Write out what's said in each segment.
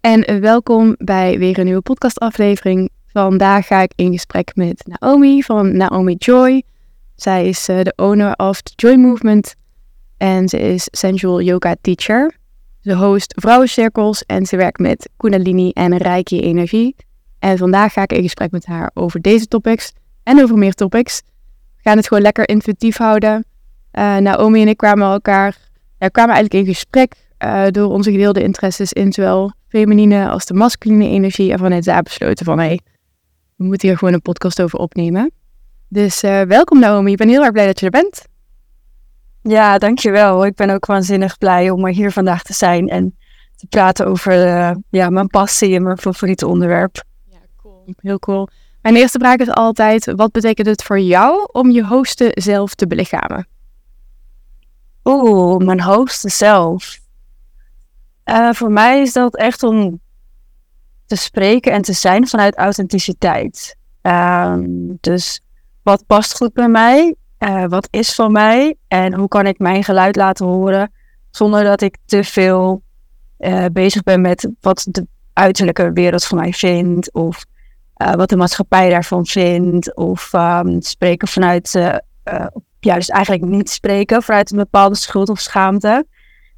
En welkom bij weer een nieuwe podcastaflevering. Vandaag ga ik in gesprek met Naomi van Naomi Joy. Zij is uh, de owner of the Joy Movement en ze is sensual yoga teacher. Ze host vrouwencirkels en ze werkt met Kundalini en Reiki energie. En vandaag ga ik in gesprek met haar over deze topics en over meer topics. We gaan het gewoon lekker intuïtief houden. Uh, Naomi en ik kwamen elkaar, ja, kwamen eigenlijk in gesprek uh, door onze gedeelde interesses in zowel feminine als de masculine energie. En vanuit daar besloten van, hé, hey, we moeten hier gewoon een podcast over opnemen. Dus uh, welkom Naomi, ik ben heel erg blij dat je er bent. Ja, dankjewel. Ik ben ook waanzinnig blij om er hier vandaag te zijn en te praten over uh, ja, mijn passie en mijn favoriete onderwerp. Ja, cool. Heel cool. Mijn eerste vraag is altijd, wat betekent het voor jou om je hoogste zelf te belichamen? Oeh, mijn hoogste zelf. Uh, voor mij is dat echt om te spreken en te zijn vanuit authenticiteit. Um, dus wat past goed bij mij? Uh, wat is van mij? En hoe kan ik mijn geluid laten horen zonder dat ik te veel uh, bezig ben met wat de uiterlijke wereld van mij vindt of wat de maatschappij daarvan vindt of um, spreken vanuit, ja, dus eigenlijk niet spreken vanuit een bepaalde schuld of schaamte.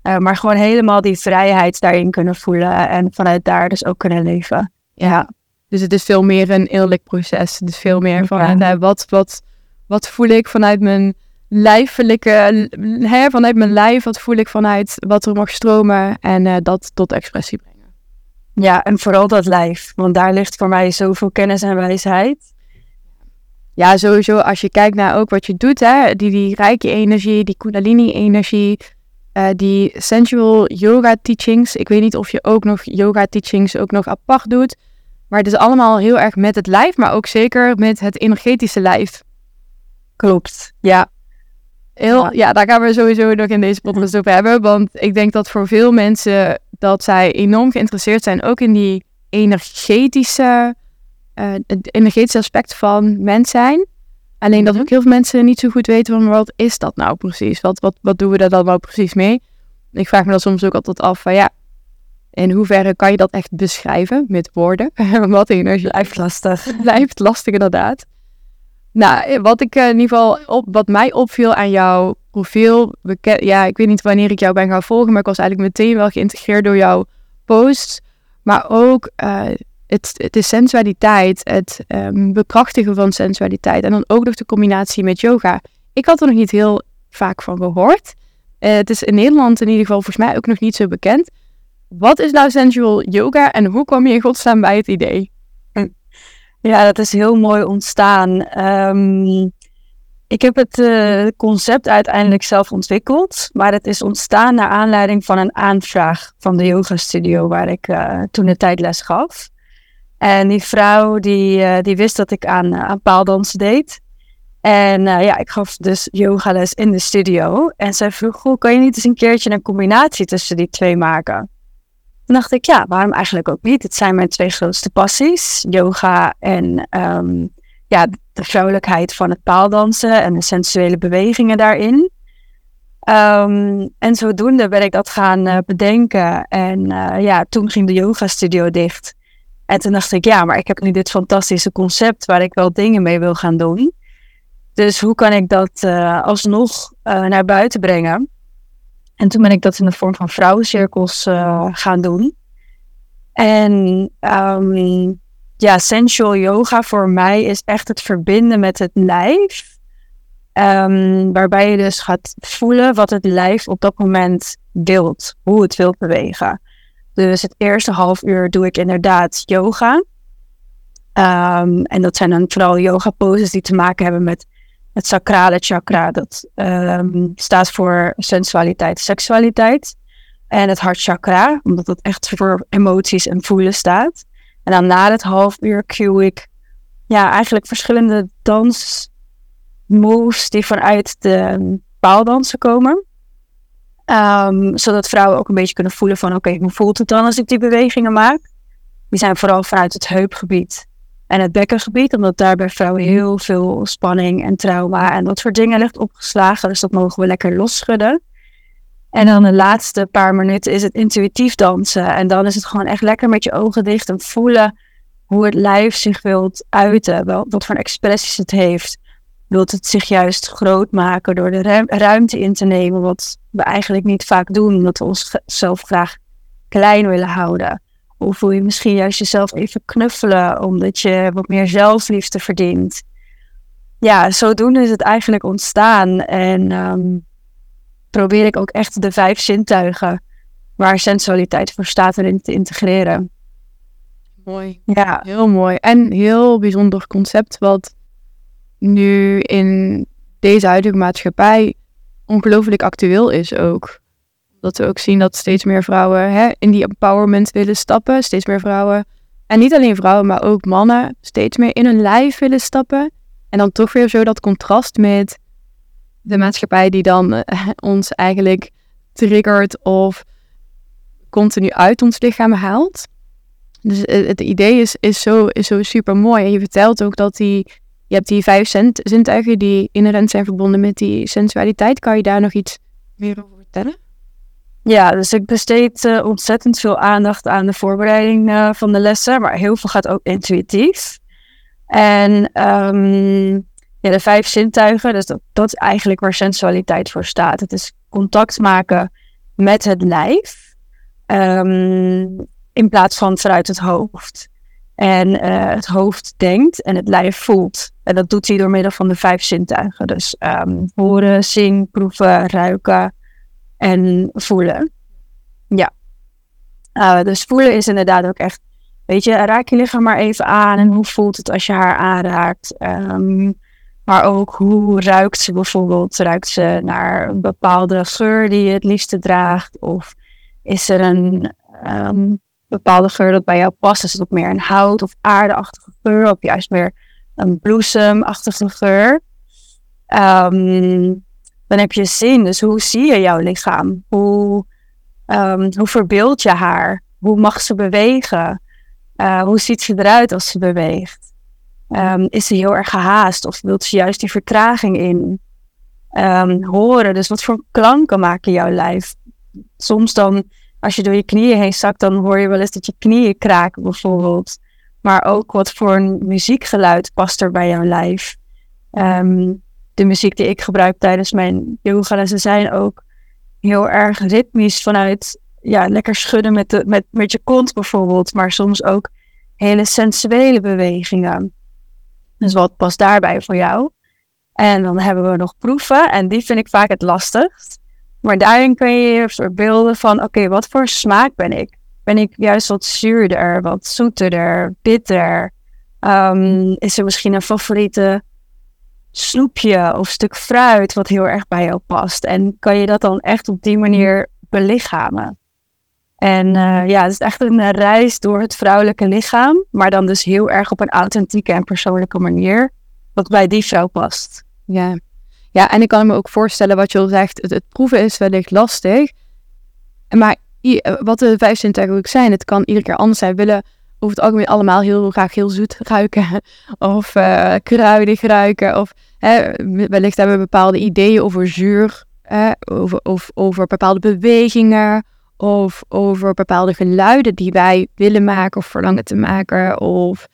Uh, maar gewoon helemaal die vrijheid daarin kunnen voelen en vanuit daar dus ook kunnen leven. Ja. Dus het is veel meer een eerlijk proces. Het is veel meer van ja. wat, wat, wat voel ik vanuit mijn lijfelijke, hè, vanuit mijn lijf, wat voel ik vanuit wat er mag stromen en uh, dat tot expressie brengen. Ja, en vooral dat lijf, want daar ligt voor mij zoveel kennis en wijsheid. Ja, sowieso als je kijkt naar ook wat je doet, hè, die, die rijke energie, die kundalini energie, uh, die sensual yoga teachings. Ik weet niet of je ook nog yoga teachings ook nog apart doet. Maar het is allemaal heel erg met het lijf, maar ook zeker met het energetische lijf. Klopt, ja. Heel, ja. ja, daar gaan we sowieso nog in deze podcast over hebben. Want ik denk dat voor veel mensen dat zij enorm geïnteresseerd zijn, ook in die energetische, uh, het energetische aspect van mens zijn. Alleen dat mhm. ook heel veel mensen niet zo goed weten van wat is dat nou precies? Wat, wat, wat doen we daar dan nou precies mee? Ik vraag me dat soms ook altijd af van ja, in hoeverre kan je dat echt beschrijven met woorden? wat energie blijft lastig. Blijft lastig inderdaad. Nou, wat ik in ieder geval op, wat mij opviel aan jouw profiel, ja, ik weet niet wanneer ik jou ben gaan volgen, maar ik was eigenlijk meteen wel geïntegreerd door jouw posts. Maar ook uh, het, is sensualiteit, het um, bekrachtigen van sensualiteit en dan ook nog de combinatie met yoga. Ik had er nog niet heel vaak van gehoord. Uh, het is in Nederland in ieder geval volgens mij ook nog niet zo bekend. Wat is nou sensual yoga en hoe kwam je in godsnaam bij het idee? Ja, dat is heel mooi ontstaan. Um, ik heb het uh, concept uiteindelijk zelf ontwikkeld, maar het is ontstaan naar aanleiding van een aanvraag van de yoga studio waar ik uh, toen de tijd les gaf. En die vrouw die, uh, die wist dat ik aan, aan paaldansen deed. En ja, ik gaf dus yogales in de studio. En zij vroeg, goh, kan je niet eens een keertje een combinatie tussen die twee maken? Toen dacht ik, ja, waarom eigenlijk ook niet? Het zijn mijn twee grootste passies. Yoga en um, ja, de vrouwelijkheid van het paaldansen en de sensuele bewegingen daarin. Um, en zodoende ben ik dat gaan bedenken. En ja, toen ging de yoga studio dicht. En toen dacht ik, ja, maar ik heb nu dit fantastische concept waar ik wel dingen mee wil gaan doen. Dus hoe kan ik dat uh, alsnog naar buiten brengen? En toen ben ik dat in de vorm van vrouwencirkels uh, gaan doen. En um, ja, sensual yoga voor mij is echt het verbinden met het lijf. Um, waarbij je dus gaat voelen wat het lijf op dat moment wilt, hoe het wil bewegen. Dus het eerste half uur doe ik inderdaad yoga. Um, en dat zijn dan vooral yoga poses die te maken hebben met het sacrale chakra, dat ehm, staat voor sensualiteit, seksualiteit. En het hartchakra, omdat dat echt voor emoties en voelen staat. En dan na het half uur cue ik ja, eigenlijk verschillende dansmoves die vanuit de paaldansen komen. Um, zodat vrouwen ook een beetje kunnen voelen van oké, hoe voelt het dan als ik die bewegingen maak? Die zijn vooral vanuit het heupgebied en het bekkengebied, omdat daar bij vrouwen heel veel spanning en trauma en dat soort dingen ligt opgeslagen. Dus dat mogen we lekker losschudden. En dan de laatste paar minuten is het intuïtief dansen. En dan is het gewoon echt lekker met je ogen dicht en voelen hoe het lijf zich wilt uiten. Wel, wat voor expressies het heeft. Wilt het zich juist groot maken door de ruimte in te nemen, wat we eigenlijk niet vaak doen, omdat we onszelf graag klein willen houden. Of wil je misschien juist jezelf even knuffelen, omdat je wat meer zelfliefde verdient. Ja, zodoende is het eigenlijk ontstaan. En um, probeer ik ook echt de vijf zintuigen waar sensualiteit voor staat erin te integreren. Mooi. Ja. Heel mooi. En heel bijzonder concept wat nu in deze huidige maatschappij ongelooflijk actueel is ook. Dat we ook zien dat steeds meer vrouwen hè, in die empowerment willen stappen. Steeds meer vrouwen, en niet alleen vrouwen, maar ook mannen, steeds meer in hun lijf willen stappen. En dan toch weer zo dat contrast met de maatschappij die dan eh, ons eigenlijk triggert of continu uit ons lichaam haalt. Dus het idee is, is, zo, is zo super mooi. En je vertelt ook dat die, je hebt die vijf zintuigen die inherent zijn verbonden met die sensualiteit. Kan je daar nog iets meer over vertellen? Ja, dus ik besteed uh, ontzettend veel aandacht aan de voorbereiding uh, van de lessen, maar heel veel gaat ook intuïtief. En um, ja, de vijf zintuigen, dus dat, dat is eigenlijk waar sensualiteit voor staat. Het is contact maken met het lijf um, in plaats van vanuit het hoofd. En uh, het hoofd denkt en het lijf voelt. En dat doet hij door middel van de vijf zintuigen. Dus um, horen, zien, proeven, ruiken en voelen. Ja. Uh, dus voelen is inderdaad ook echt, weet je, raak je lichaam maar even aan en hoe voelt het als je haar aanraakt. Um, maar ook hoe ruikt ze bijvoorbeeld? Ruikt ze naar een bepaalde geur die je het liefste draagt? Of is er een um, bepaalde geur dat bij jou past? Is het ook meer een hout- of aardeachtige geur? Of juist meer een bloesemachtige geur? Um, dan heb je zin. Dus hoe zie je jouw lichaam? Hoe, um, hoe verbeeld je haar? Hoe mag ze bewegen? Uh, hoe ziet ze eruit als ze beweegt? Um, is ze heel erg gehaast of wilt ze juist die vertraging in horen? Dus wat voor klanken maken jouw lijf? Soms dan, als je door je knieën heen zakt, dan hoor je wel eens dat je knieën kraken bijvoorbeeld. Maar ook wat voor een muziekgeluid past er bij jouw lijf? Um, de muziek die ik gebruik tijdens mijn yogalessen zijn ook heel erg ritmisch vanuit ja, lekker schudden met, de, met, met je kont bijvoorbeeld, maar soms ook hele sensuele bewegingen. Dus wat past daarbij voor jou? En dan hebben we nog proeven en die vind ik vaak het lastigst. Maar daarin kun je je beelden van, oké, wat voor smaak ben ik? Ben ik juist wat zuurder, wat zoeterder, bitter? Um, is er misschien een favoriete snoepje of stuk fruit wat heel erg bij jou past? En kan je dat dan echt op die manier belichamen? En uh, ja, het is echt een reis door het vrouwelijke lichaam, maar dan dus heel erg op een authentieke en persoonlijke manier, wat bij die vrouw past. Ja, ja en ik kan me ook voorstellen wat je al zegt, het, proeven is wellicht lastig. Maar eh, wat de vijf zintuigen ook zijn, het kan iedere keer anders zijn. We willen over het algemeen allemaal heel graag heel zoet ruiken, of uh, kruidig ruiken, of hè, wellicht hebben we bepaalde ideeën over zuur, over, of over bepaalde bewegingen of over bepaalde geluiden die wij willen maken of verlangen te maken. Of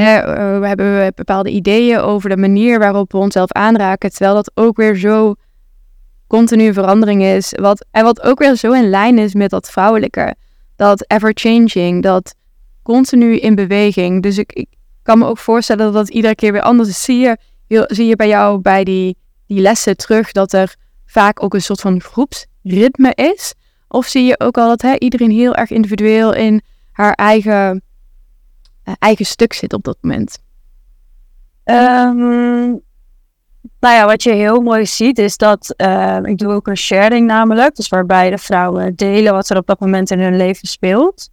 eh, we hebben bepaalde ideeën over de manier waarop we onszelf aanraken. Terwijl dat ook weer zo continu verandering is. Wat, en wat ook weer zo in lijn is met dat vrouwelijke. Dat ever-changing, dat continu in beweging. Dus ik, kan me ook voorstellen dat dat iedere keer weer anders is. Zie je, zie je bij jou bij die, die lessen terug dat er vaak ook een soort van groepsritme is. Of zie je ook al dat hè, iedereen heel erg individueel in haar eigen, eigen stuk zit op dat moment? Um, Nou ja, wat je heel mooi ziet is dat uh, ik doe ook een sharing namelijk. Dus waarbij de vrouwen delen wat er op dat moment in hun leven speelt.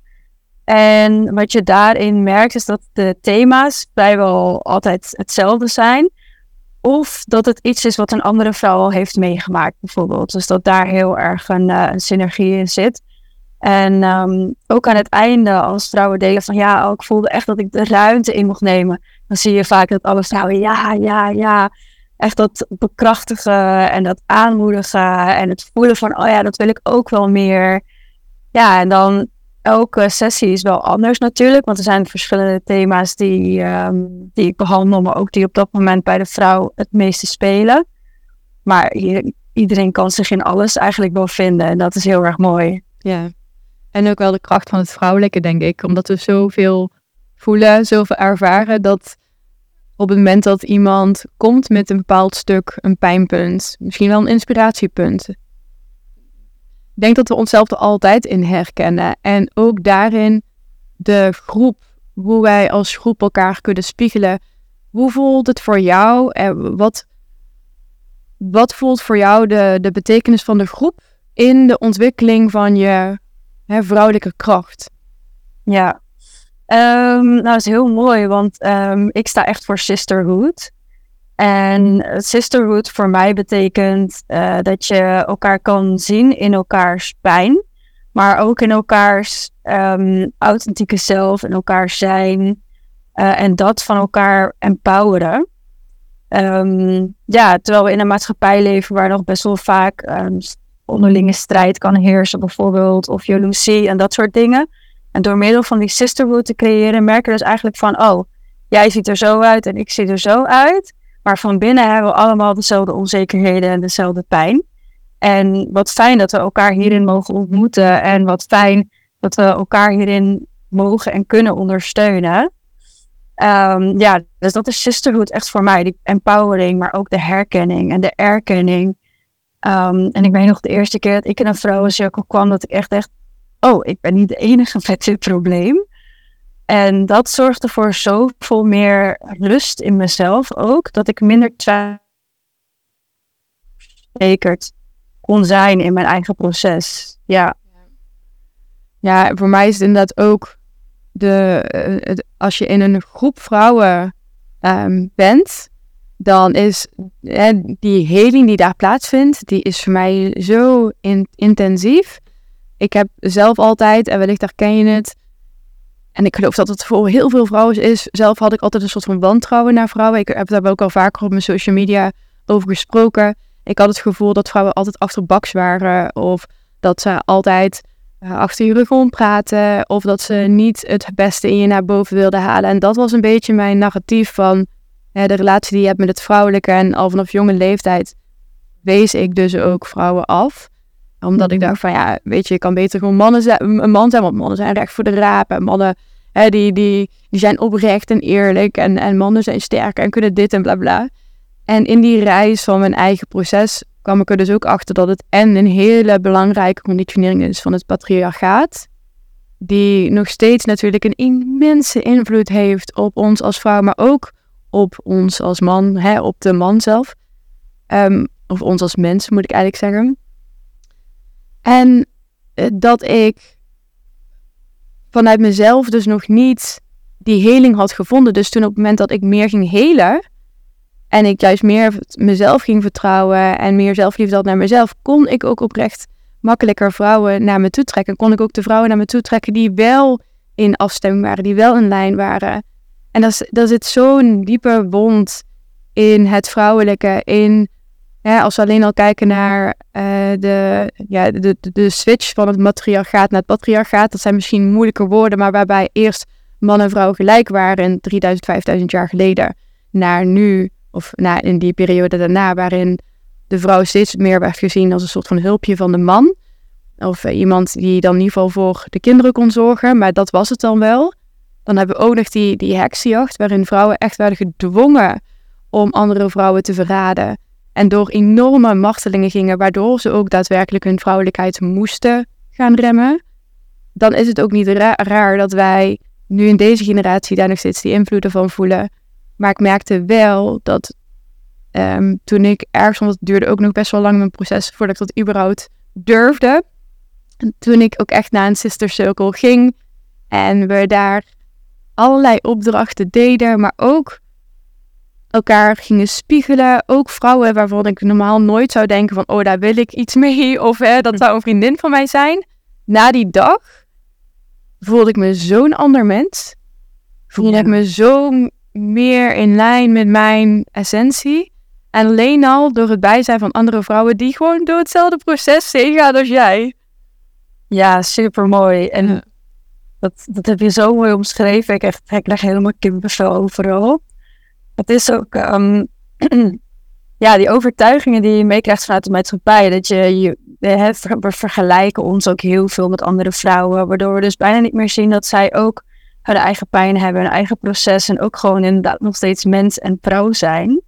En wat je daarin merkt is dat de thema's vrijwel altijd hetzelfde zijn. Of dat het iets is wat een andere vrouw al heeft meegemaakt bijvoorbeeld. Dus dat daar heel erg een, uh, een synergie in zit. En um, ook aan het einde, als vrouwen delen van ja, oh, ik voelde echt dat ik de ruimte in mocht nemen. Dan zie je vaak dat alle vrouwen ja, ja, ja echt dat bekrachtigen en dat aanmoedigen en het voelen van, oh ja, dat wil ik ook wel meer. Ja, en dan elke sessie is wel anders natuurlijk, want er zijn verschillende thema's die, um, die ik behandel, maar ook die op dat moment bij de vrouw het meeste spelen. Maar iedereen kan zich in alles eigenlijk wel vinden en dat is heel erg mooi. Ja, en ook wel de kracht van het vrouwelijke, denk ik, omdat we zoveel voelen, zoveel ervaren, dat op het moment dat iemand komt met een bepaald stuk, een pijnpunt, misschien wel een inspiratiepunt. Ik denk dat we onszelf er altijd in herkennen. En ook daarin de groep, hoe wij als groep elkaar kunnen spiegelen. Hoe voelt het voor jou? En wat, wat voelt voor jou de, de betekenis van de groep in de ontwikkeling van je hè, vrouwelijke kracht? Ja, Um, nou, dat is heel mooi, want um, ik sta echt voor sisterhood. En sisterhood voor mij betekent uh, dat je elkaar kan zien in elkaars pijn, maar ook in elkaars um, authentieke zelf, in elkaar zijn uh, en dat van elkaar empoweren. ja, terwijl we in een maatschappij leven waar nog best wel vaak onderlinge strijd kan heersen, bijvoorbeeld, of jaloezie en dat soort dingen en door middel van die sisterhood te creëren, merken we dus eigenlijk van, oh, jij ziet er zo uit en ik zie er zo uit. Maar van binnen hebben we allemaal dezelfde onzekerheden en dezelfde pijn. En wat fijn dat we elkaar hierin mogen ontmoeten. En wat fijn dat we elkaar hierin mogen en kunnen ondersteunen. Um, ja, dus dat is sisterhood echt voor mij. Die empowering, maar ook de herkenning en de erkenning. Um, en ik weet nog de eerste keer dat ik in een vrouwencirkel kwam, dat ik echt, echt oh, ik ben niet de enige met dit probleem. En dat zorgde voor zoveel meer rust in mezelf ook, dat ik minder verzekerd kon zijn in mijn eigen proces. Ja. Ja, voor mij is het inderdaad ook de, eh, als je in een groep vrouwen um, bent, dan is die heling die daar plaatsvindt, die is voor mij zo in, intensief. Ik heb zelf altijd, en wellicht herken je het, en ik geloof dat het voor heel veel vrouwen is. Zelf had ik altijd een soort van wantrouwen naar vrouwen. Ik heb daar ook al vaker op mijn social media over gesproken. Ik had het gevoel dat vrouwen altijd achterbaks waren. Of dat ze altijd uh, achter je rug praten. Of dat ze niet het beste in je naar boven wilden halen. En dat was een beetje mijn narratief van de relatie die je hebt met het vrouwelijke. En al vanaf jonge leeftijd wees ik dus ook vrouwen af omdat ik mhm. dacht van ja, weet je, je kan beter gewoon mannen zijn, een man zijn, want mannen zijn recht voor de raap. En mannen, hè, die, die, die zijn oprecht en eerlijk. En, en mannen zijn sterk en kunnen dit en bla bla. En in die reis van mijn eigen proces kwam ik er dus ook achter dat het en een hele belangrijke conditionering is van het patriarchaat. Die nog steeds natuurlijk een immense invloed heeft op ons als vrouw, maar ook op ons als man, hè, op de man zelf. Um, of ons als mens, moet ik eigenlijk zeggen. En eh, dat ik vanuit mezelf dus nog niet die heling had gevonden. Dus toen op het moment dat ik meer ging helen en ik juist meer mezelf ging vertrouwen en meer zelfliefde had naar mezelf, kon ik ook oprecht makkelijker vrouwen naar me toe trekken. Kon ik ook de vrouwen naar me toe trekken die wel in afstemming waren, die wel in lijn waren. En daar zit zo'n diepe wond in het vrouwelijke, in als we alleen al kijken naar uh, de, ja, de, de, switch van het matriarchaat naar het patriarchaat, dat zijn misschien moeilijke woorden, maar waarbij eerst man en vrouw gelijk waren 3000, 5000 jaar geleden, naar nu, of na, in die periode daarna, waarin de vrouw steeds meer werd gezien als een soort van hulpje van de man. Of uh, iemand die dan in ieder geval voor de kinderen kon zorgen, maar dat was het dan wel. Dan hebben we ook nog die, die heksenjacht, waarin vrouwen echt werden gedwongen om andere vrouwen te verraden en door enorme martelingen gingen, waardoor ze ook daadwerkelijk hun vrouwelijkheid moesten gaan remmen, dan is het ook niet raar dat wij nu in deze generatie daar nog steeds die invloeden van voelen. Maar ik merkte wel dat ehm, toen ik ergens, want het duurde ook nog best wel lang mijn proces voordat ik dat überhaupt durfde. En toen ik ook echt naar een sister circle ging en we daar allerlei opdrachten deden, maar ook elkaar gingen spiegelen. Ook vrouwen waarvan ik normaal nooit zou denken van, oh, daar wil ik iets mee. Of hè, dat zou een vriendin van mij zijn. Na die dag voelde ik me zo'n ander mens. Voelde ik me zo meer in lijn met mijn essentie. En alleen al door het bijzijn van andere vrouwen die gewoon door hetzelfde proces heen gaan als jij. Ja, super mooi. En dat, dat heb je zo mooi omschreven. Ik, echt, ik leg helemaal kippenvel overal. Het is ook, ehm, ja, die overtuigingen die je meekrijgt vanuit de maatschappij. Dat je, je we vergelijken ons ook heel veel met andere vrouwen. Waardoor we dus bijna niet meer zien dat zij ook hun eigen pijn hebben, hun eigen proces. En ook gewoon inderdaad nog steeds mens en vrouw zijn.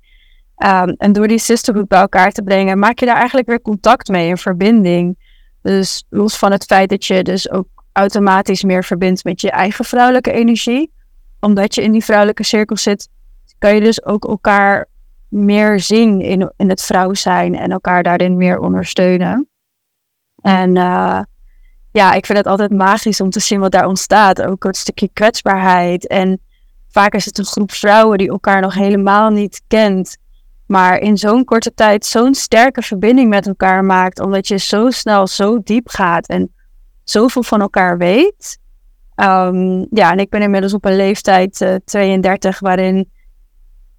Ehm, en door die sisterhood bij elkaar te brengen, maak je daar eigenlijk weer contact mee, een verbinding. Dus los van het feit dat je dus ook automatisch meer verbindt met je eigen vrouwelijke energie, omdat je in die vrouwelijke cirkel zit, kan je dus ook elkaar meer zien in, in het vrouw zijn en elkaar daarin meer ondersteunen. En uh, ja, ik vind het altijd magisch om te zien wat daar ontstaat. Ook het stukje kwetsbaarheid. En vaak is het een groep vrouwen die elkaar nog helemaal niet kent. Maar in zo'n korte tijd zo'n sterke verbinding met elkaar maakt. Omdat je zo snel zo diep gaat en zoveel van elkaar weet. Um, ja, en ik ben inmiddels op een leeftijd uh, eh, 32 waarin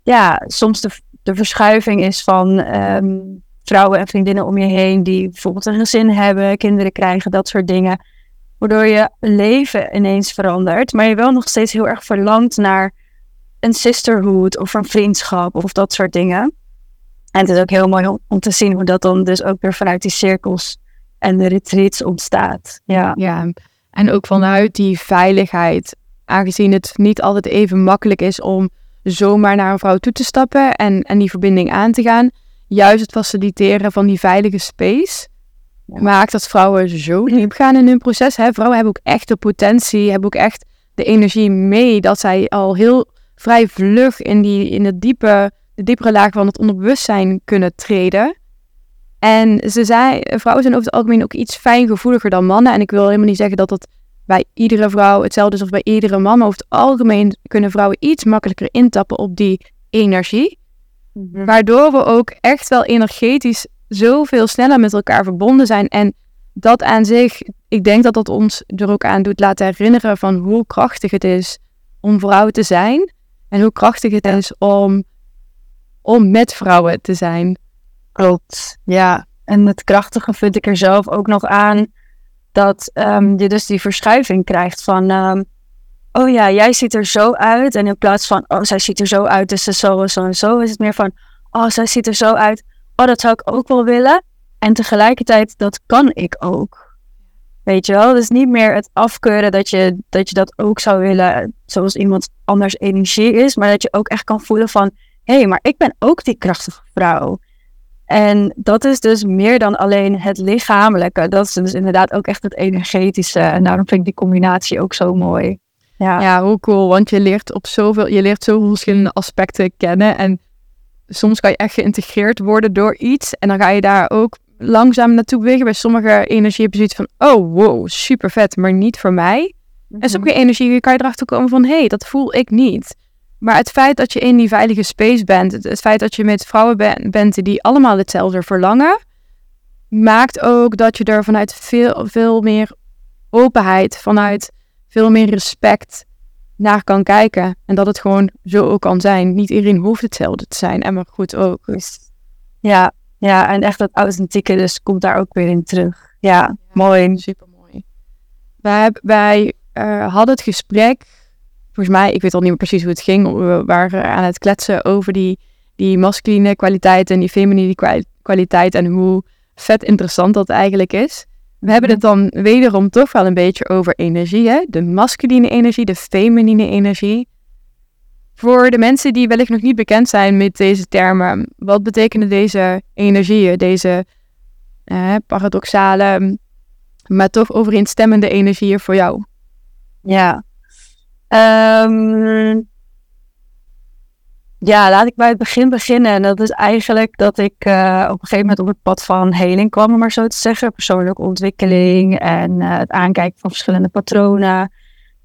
ja, soms de, de verschuiving is van um, vrouwen en vriendinnen om je heen die bijvoorbeeld een gezin hebben, kinderen krijgen, dat soort dingen. Waardoor je leven ineens verandert, maar je wel nog steeds heel erg verlangt naar een sisterhood of een vriendschap of dat soort dingen. En het is ook heel mooi om, te zien hoe dat dan dus ook weer vanuit die cirkels en de retreats ontstaat. Ja. ja, en ook vanuit die veiligheid, aangezien het niet altijd even makkelijk is om zomaar naar een vrouw toe te stappen en, en die verbinding aan te gaan. Juist het faciliteren van die veilige space maakt dat vrouwen zo diep gaan in hun proces. Hè? Vrouwen hebben ook echt de potentie, hebben ook echt de energie mee dat zij al heel vrij vlug in, die, in het diepe, de diepere laag van het onderbewustzijn kunnen treden. En ze zei, vrouwen zijn over het algemeen ook iets fijngevoeliger dan mannen. En ik wil helemaal niet zeggen dat dat bij iedere vrouw hetzelfde is als bij iedere man. Maar over het algemeen kunnen vrouwen iets makkelijker intappen op die energie. Mhm. Waardoor we ook echt wel energetisch zoveel sneller met elkaar verbonden zijn. En dat aan zich, ik denk dat dat ons er ook aan doet laten herinneren van hoe krachtig het is om vrouw te zijn. En hoe krachtig het is om, om met vrouwen te zijn. Klopt, ja. En het krachtige vind ik er zelf ook nog aan dat um, je dus die verschuiving krijgt van, um, oh ja, jij ziet er zo uit. En in plaats van, oh, zij ziet er zo uit, dus ze zo en zo en zo, is het meer van, oh, zij ziet er zo uit. Oh, dat zou ik ook wel willen. En tegelijkertijd, dat kan ik ook. Weet je wel? Dus niet meer het afkeuren dat je, dat je dat ook zou willen, zoals iemand anders energie is, maar dat je ook echt kan voelen van, hé, hey, maar ik ben ook die krachtige vrouw. En dat is dus meer dan alleen het lichamelijke. Dat is dus inderdaad ook echt het energetische. En daarom vind ik die combinatie ook zo mooi. Ja, ja hoe cool. Want je leert op zoveel, je leert zoveel verschillende aspecten kennen. En soms kan je echt geïntegreerd worden door iets. En dan ga je daar ook langzaam naartoe bewegen. Bij sommige energie heb je zoiets van, oh wow, super vet, maar niet voor mij. En mhm. sommige energie kan je erachter komen van, hé, hey, dat voel ik niet. Maar het feit dat je in die veilige space bent, het, feit dat je met vrouwen bent die allemaal hetzelfde verlangen, maakt ook dat je er vanuit veel, veel meer openheid, vanuit veel meer respect naar kan kijken. En dat het gewoon zo ook kan zijn. Niet iedereen hoeft hetzelfde te zijn. En maar goed ook. Ja, ja, en echt dat authentieke dus komt daar ook weer in terug. Ja, mooi. Super mooi. Wij, wij uh, hadden het gesprek volgens mij, ik weet al niet meer precies hoe het ging. We waren aan het kletsen over die, die masculine kwaliteit en die feminine kwaliteit en hoe vet interessant dat eigenlijk is. We hebben het dan wederom toch wel een beetje over energie. Hè? De masculine energie, de feminine energie. Voor de mensen die wellicht nog niet bekend zijn met deze termen, wat betekenen deze energieën, deze eh, paradoxale, maar toch overeenstemmende energieën voor jou? Ja, Um, Ja, laat ik bij het begin beginnen. En dat is eigenlijk dat ik uh, op een gegeven moment op het pad van heling kwam, om maar zo te zeggen. Persoonlijke ontwikkeling en uh, het aankijken van verschillende patronen.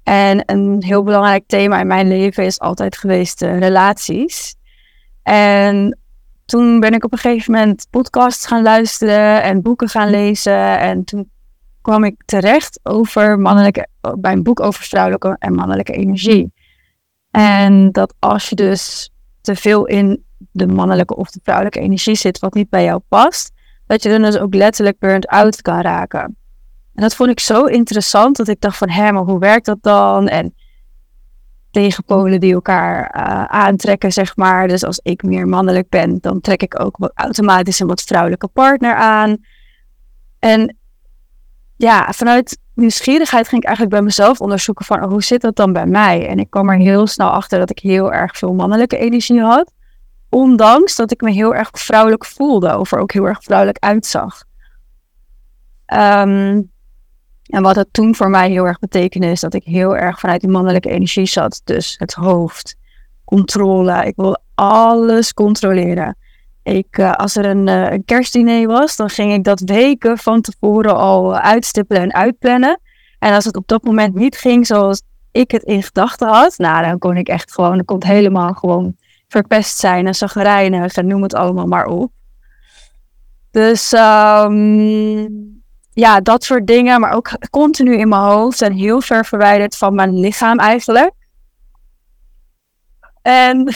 En een heel belangrijk thema in mijn leven is altijd geweest relaties. En toen ben ik op een gegeven moment podcasts gaan luisteren en boeken gaan lezen. En toen kwam ik terecht over mannelijke, bij een boek over vrouwelijke en mannelijke energie. En dat als je dus te veel in de mannelijke of de vrouwelijke energie zit, wat niet bij jou past, dat je dan dus ook letterlijk burnt out kan raken. En dat vond ik zo interessant dat ik dacht van, hé, maar hoe werkt dat dan? En tegenpolen die elkaar uh, aantrekken, zeg maar. Dus als ik meer mannelijk ben, dan trek ik ook automatisch een wat vrouwelijke partner aan. En ja, vanuit nieuwsgierigheid ging ik eigenlijk bij mezelf onderzoeken van oh, hoe zit dat dan bij mij? En ik kwam er heel snel achter dat ik heel erg veel mannelijke energie had. Ondanks dat ik me heel erg vrouwelijk voelde of er ook heel erg vrouwelijk uitzag. Um, en wat het toen voor mij heel erg betekende is dat ik heel erg vanuit die mannelijke energie zat. Dus het hoofd, controle. Ik wil alles controleren. Ik, uh, als er een, uh, een, kerstdiner was, dan ging ik dat weken van tevoren al uitstippelen en uitplannen. En als het op dat moment niet ging zoals ik het in gedachten had, nou, dan kon ik echt gewoon, dan kon het helemaal gewoon verpest zijn en zagrijnig en noem het allemaal maar op. Dus um, ja, dat soort dingen, maar ook continu in mijn hoofd en heel ver verwijderd van mijn lichaam eigenlijk. En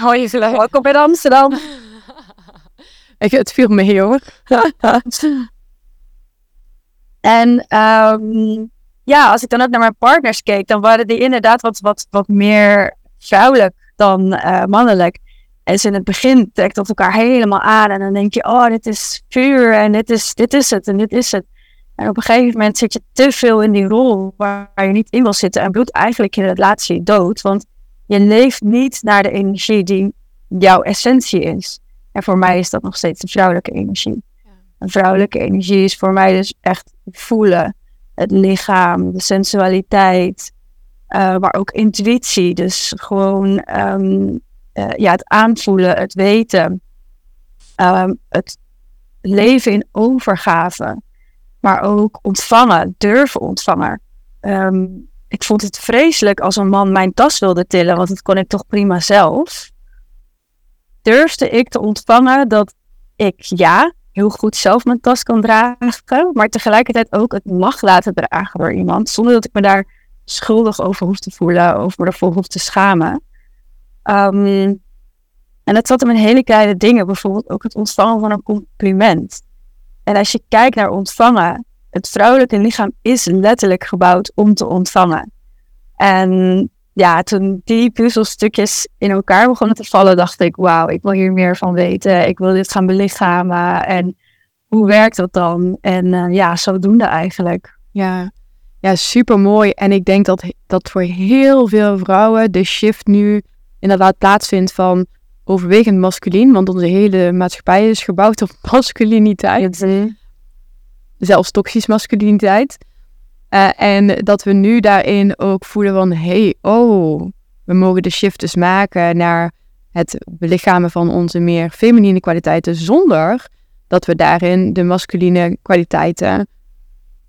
hou je gelijk. Welkom in Amsterdam. Het viel mee hoor. en um, ja, als ik dan ook naar mijn partners keek, dan waren die inderdaad wat, wat, wat meer vrouwelijk dan uh, mannelijk. En ze in het begin trekt dat elkaar helemaal aan. En dan denk je, oh, dit is vuur en dit is, dit is het en dit is het. En op een gegeven moment zit je te veel in die rol waar je niet in wil zitten. En bloedt eigenlijk je relatie dood. Want je leeft niet naar de energie die jouw essentie is. En voor mij is dat nog steeds de vrouwelijke energie. Een vrouwelijke energie is voor mij dus echt voelen. Het lichaam, de sensualiteit. Uh, maar ook intuïtie. Dus gewoon um, uh, ja, het aanvoelen, het weten. Um, het leven in overgave maar ook ontvangen, durven ontvangen. Ehm, ik vond het vreselijk als een man mijn tas wilde tillen, want dat kon ik toch prima zelf. Durfde ik te ontvangen dat ik ja, heel goed zelf mijn tas kan dragen, maar tegelijkertijd ook het mag laten dragen door iemand, zonder dat ik me daar schuldig over hoef te voelen of me ervoor hoef te schamen. Um, en dat zat hem in hele kleine dingen, bijvoorbeeld ook het ontvangen van een compliment. En als je kijkt naar ontvangen, het vrouwelijke lichaam is letterlijk gebouwd om te ontvangen. En ja, toen die puzzelstukjes in elkaar begonnen te vallen, dacht ik, wauw, ik wil hier meer van weten. Ik wil dit gaan belichamen. En hoe werkt dat dan? En uh, ja, zodoende eigenlijk. Ja, ja super mooi. En ik denk dat, dat voor heel veel vrouwen de shift nu inderdaad plaatsvindt van overwegend masculien, want onze hele maatschappij is gebouwd op masculiniteit. Zelfs toxisch masculiniteit. Uh, en dat we nu daarin ook voelen van, hey, oh, we mogen de shift dus maken naar het belichamen van onze meer feminine kwaliteiten, zonder dat we daarin de masculine kwaliteiten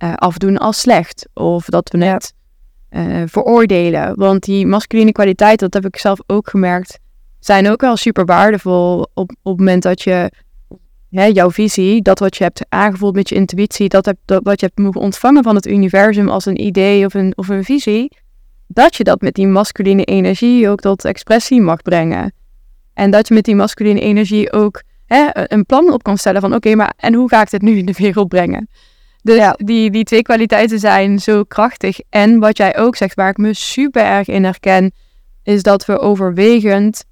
uh, afdoen als slecht. Of dat we het uh, veroordelen. Want die masculine kwaliteiten, dat heb ik zelf ook gemerkt, zijn ook wel super waardevol op, op het moment dat je hè, jouw visie, dat wat je hebt aangevoeld met je intuïtie, dat, heb, dat wat je hebt mogen ontvangen van het universum als een idee of een, of een visie, dat je dat met die masculine energie ook tot expressie mag brengen. En dat je met die masculine energie ook hè, een plan op kan stellen van oké, maar en hoe ga ik dit nu in de wereld brengen? Dus ja. die, die twee kwaliteiten zijn zo krachtig. En wat jij ook zegt, waar ik me super erg in herken, is dat we overwegend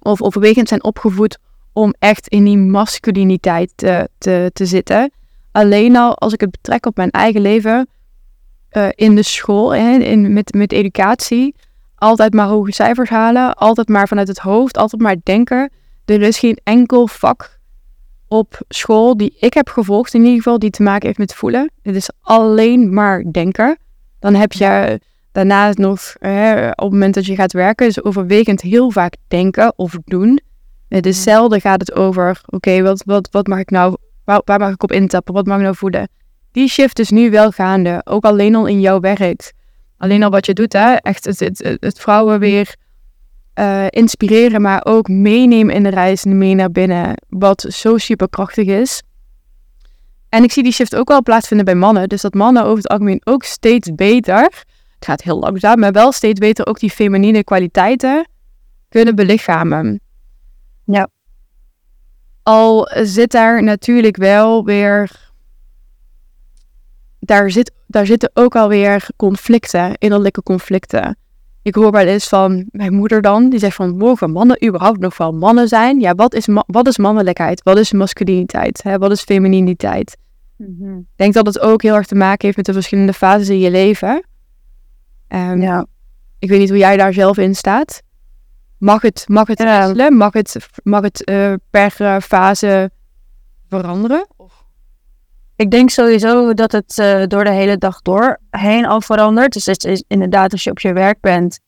of overwegend zijn opgevoed om echt in die masculiniteit te, te, te zitten. Alleen al als ik het betrek op mijn eigen leven, uh, in de school, hè, in, met, met educatie, altijd maar hoge cijfers halen, altijd maar vanuit het hoofd, altijd maar denken. Er is geen enkel vak op school die ik heb gevolgd, in ieder geval, die te maken heeft met voelen. Het is alleen maar denken. Dan heb je Daarnaast nog, op het moment dat je gaat werken, is overwegend heel vaak denken of doen. Het is zelden gaat het over, oké, wat, wat, wat mag ik nou, waar, waar mag ik op intappen, wat mag ik nou voelen? Die shift is nu wel gaande, ook alleen al in jouw werk. Alleen al wat je doet, hè, echt het, het, het vrouwen weer uh, inspireren, maar ook meenemen in de reis en mee naar binnen, wat zo superkrachtig is. En ik zie die shift ook wel plaatsvinden bij mannen, dus dat mannen over het algemeen ook steeds beter, het gaat heel langzaam, maar wel steeds beter ook die feminine kwaliteiten kunnen belichamen. Al zit daar natuurlijk wel weer. Daar, zit, daar zitten ook alweer conflicten, innerlijke conflicten. Ik hoor wel eens van mijn moeder dan, die zegt van, mogen mannen überhaupt nog wel mannen zijn? Ja, wat is, wat is mannelijkheid? Wat is masculiniteit? Hè? Wat is femininiteit? Mhm. Ik denk dat het ook heel erg te maken heeft met de verschillende fases in je leven. Um, ja. Ik weet niet hoe jij daar zelf in staat. Mag het, mag het ja. Mag het, mag het uh, per uh, fase veranderen? Ik denk sowieso dat het uh, door de hele dag door heen al verandert. Dus het is inderdaad, als je op je werk bent,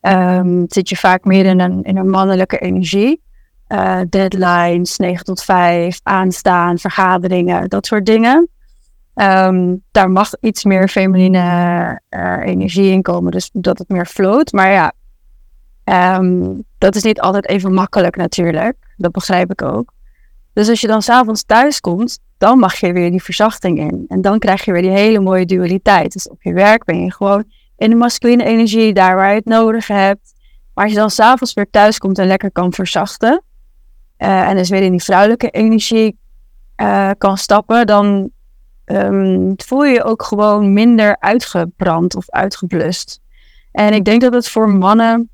um, zit je vaak meer in een, in een mannelijke energie. Uh, deadlines, 9 tot 5, aanstaan, vergaderingen, dat soort dingen. Um, daar mag iets meer feminine uh, energie in komen, dus dat het meer float. Maar ja, um, dat is niet altijd even makkelijk natuurlijk. Dat begrijp ik ook. Dus als je dan s'avonds thuis komt, dan mag je weer die verzachting in. En dan krijg je weer die hele mooie dualiteit. Dus op je werk ben je gewoon in de masculine energie, daar waar je het nodig hebt. Maar als je dan s'avonds weer thuis komt en lekker kan verzachten. Uh, en dus weer in die vrouwelijke energie uh, kan stappen, dan um, voel je je ook gewoon minder uitgebrand of uitgeblust. En ik denk dat het voor mannen